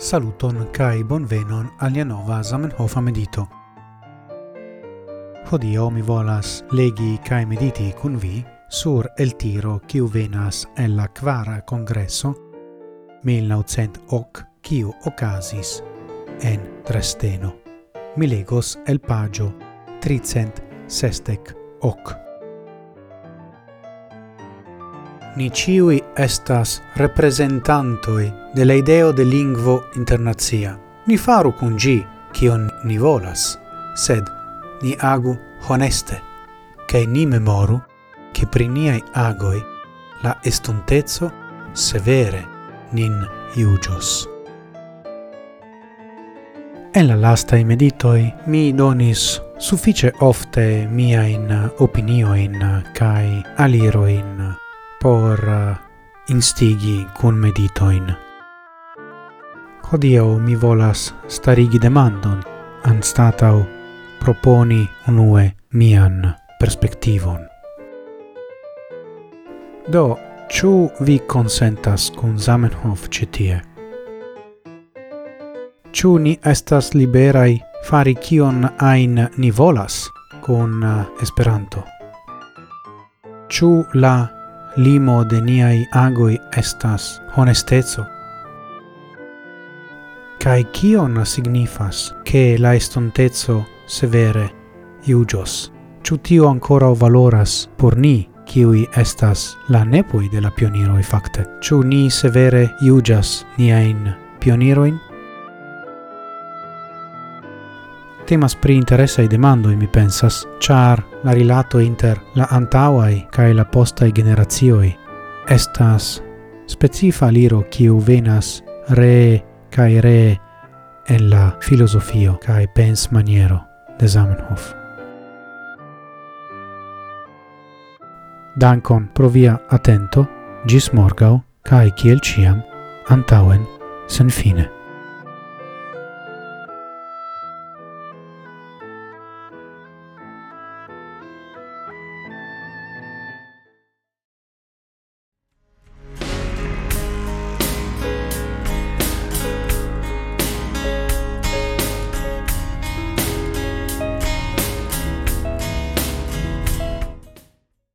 Saluton kai bonvenon alia nova Zamenhof medito. Hodio mi volas legi kai mediti kun vi sur el tiro kiu venas en la kvara congresso 1900 ok kiu okazis en Dresdeno. Mi legos el pagio 300 sestec ok ni ciui estas representantoi de la ideo de lingvo internazia. Ni faru cun gi, cion ni volas, sed ni agu honeste, cae ni memoru che pri niai agoi la estontezo severe nin iugios. En la lastai meditoi mi donis suffice ofte mia in opinio in kai aliro in por uh, instigi cun meditoin. Hodio mi volas starigi demandon, anstatau proponi unue mian perspektivon. Do, ciu vi consentas cun Zamenhof citie? Ciu ni estas liberai fari kion ain ni volas cun uh, Esperanto? Ciu la limo de niai agoi estas honestezo. Cai cion signifas che la estontezo severe iugios? Ciu tio ancora valoras por ni, kiui estas la nepoi de la pioniroi facte? Ciu ni severe iugias niain pioniroin? temas pri interesaj demando mi pensas, char la rilato inter la antauai kai la posta i generazioi estas specifa liro kiu venas re kai re en la filosofio kai pens maniero de Zamenhof. Dankon pro via atento, gis morgau, kai kiel ciam, antauen, sen fine.